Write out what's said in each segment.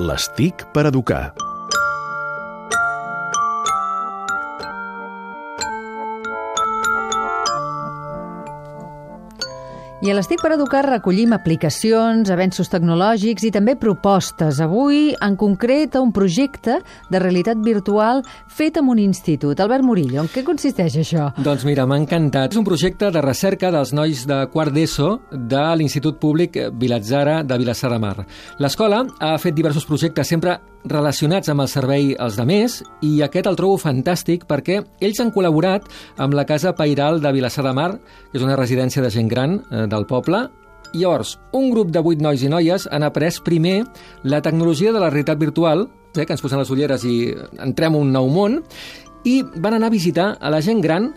Les TIC per educar. I a l'Estic per Educar recollim aplicacions, avenços tecnològics i també propostes. Avui, en concret, un projecte de realitat virtual fet amb un institut. Albert Murillo, en què consisteix això? Doncs mira, m'ha encantat. És un projecte de recerca dels nois de quart d'ESO de l'Institut Públic Vilatzara de Vilassar de Mar. L'escola ha fet diversos projectes sempre relacionats amb el servei als de més i aquest el trobo fantàstic perquè ells han col·laborat amb la Casa Pairal de Vilassar de Mar, que és una residència de gent gran eh, del poble, llavors, un grup de vuit nois i noies han après primer la tecnologia de la realitat virtual, eh, que ens posen les ulleres i entrem un nou món, i van anar a visitar a la gent gran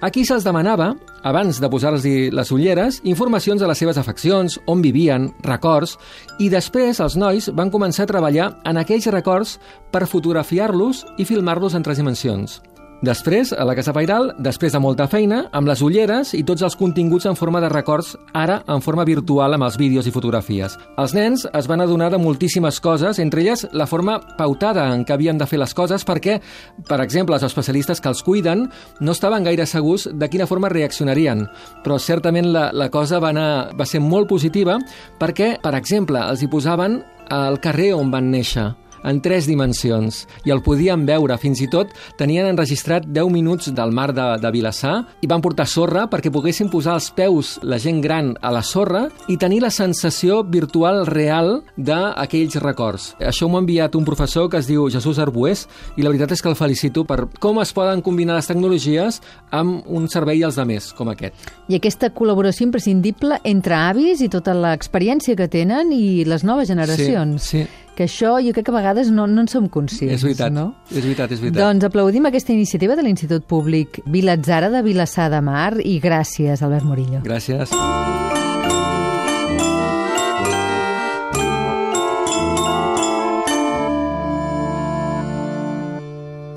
Aquí se'ls demanava, abans de posar-los les ulleres, informacions de les seves afeccions, on vivien, records, i després els nois van començar a treballar en aquells records per fotografiar-los i filmar-los en tres dimensions. Després, a la Casa Pairal, després de molta feina, amb les ulleres i tots els continguts en forma de records, ara en forma virtual amb els vídeos i fotografies. Els nens es van adonar de moltíssimes coses, entre elles la forma pautada en què havien de fer les coses perquè, per exemple, els especialistes que els cuiden no estaven gaire segurs de quina forma reaccionarien, però certament la, la cosa va, anar, va ser molt positiva perquè, per exemple, els hi posaven al carrer on van néixer, en tres dimensions i el podien veure. Fins i tot tenien enregistrat 10 minuts del mar de, de Vilassar i van portar sorra perquè poguessin posar els peus la gent gran a la sorra i tenir la sensació virtual real d'aquells records. Això m'ha enviat un professor que es diu Jesús Arbués i la veritat és que el felicito per com es poden combinar les tecnologies amb un servei als demés com aquest. I aquesta col·laboració imprescindible entre avis i tota l'experiència que tenen i les noves generacions. Sí, sí que això jo crec que a vegades no, no en som conscients. És veritat, no? és veritat, és veritat. Doncs aplaudim aquesta iniciativa de l'Institut Públic Vilatzara de Vilassar de Mar i gràcies, Albert Murillo. Gràcies.